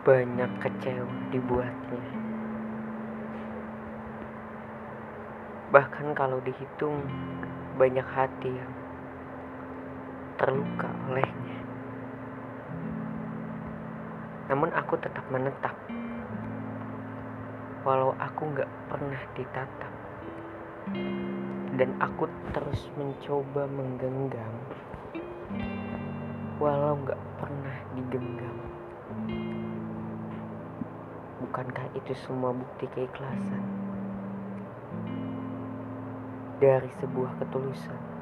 banyak kecewa dibuatnya. Bahkan kalau dihitung, banyak hati yang terluka olehnya. Namun aku tetap menetap, walau aku gak pernah ditatap. Dan aku terus mencoba menggenggam, walau gak pernah digenggam. Bukankah itu semua bukti keikhlasan dari sebuah ketulusan?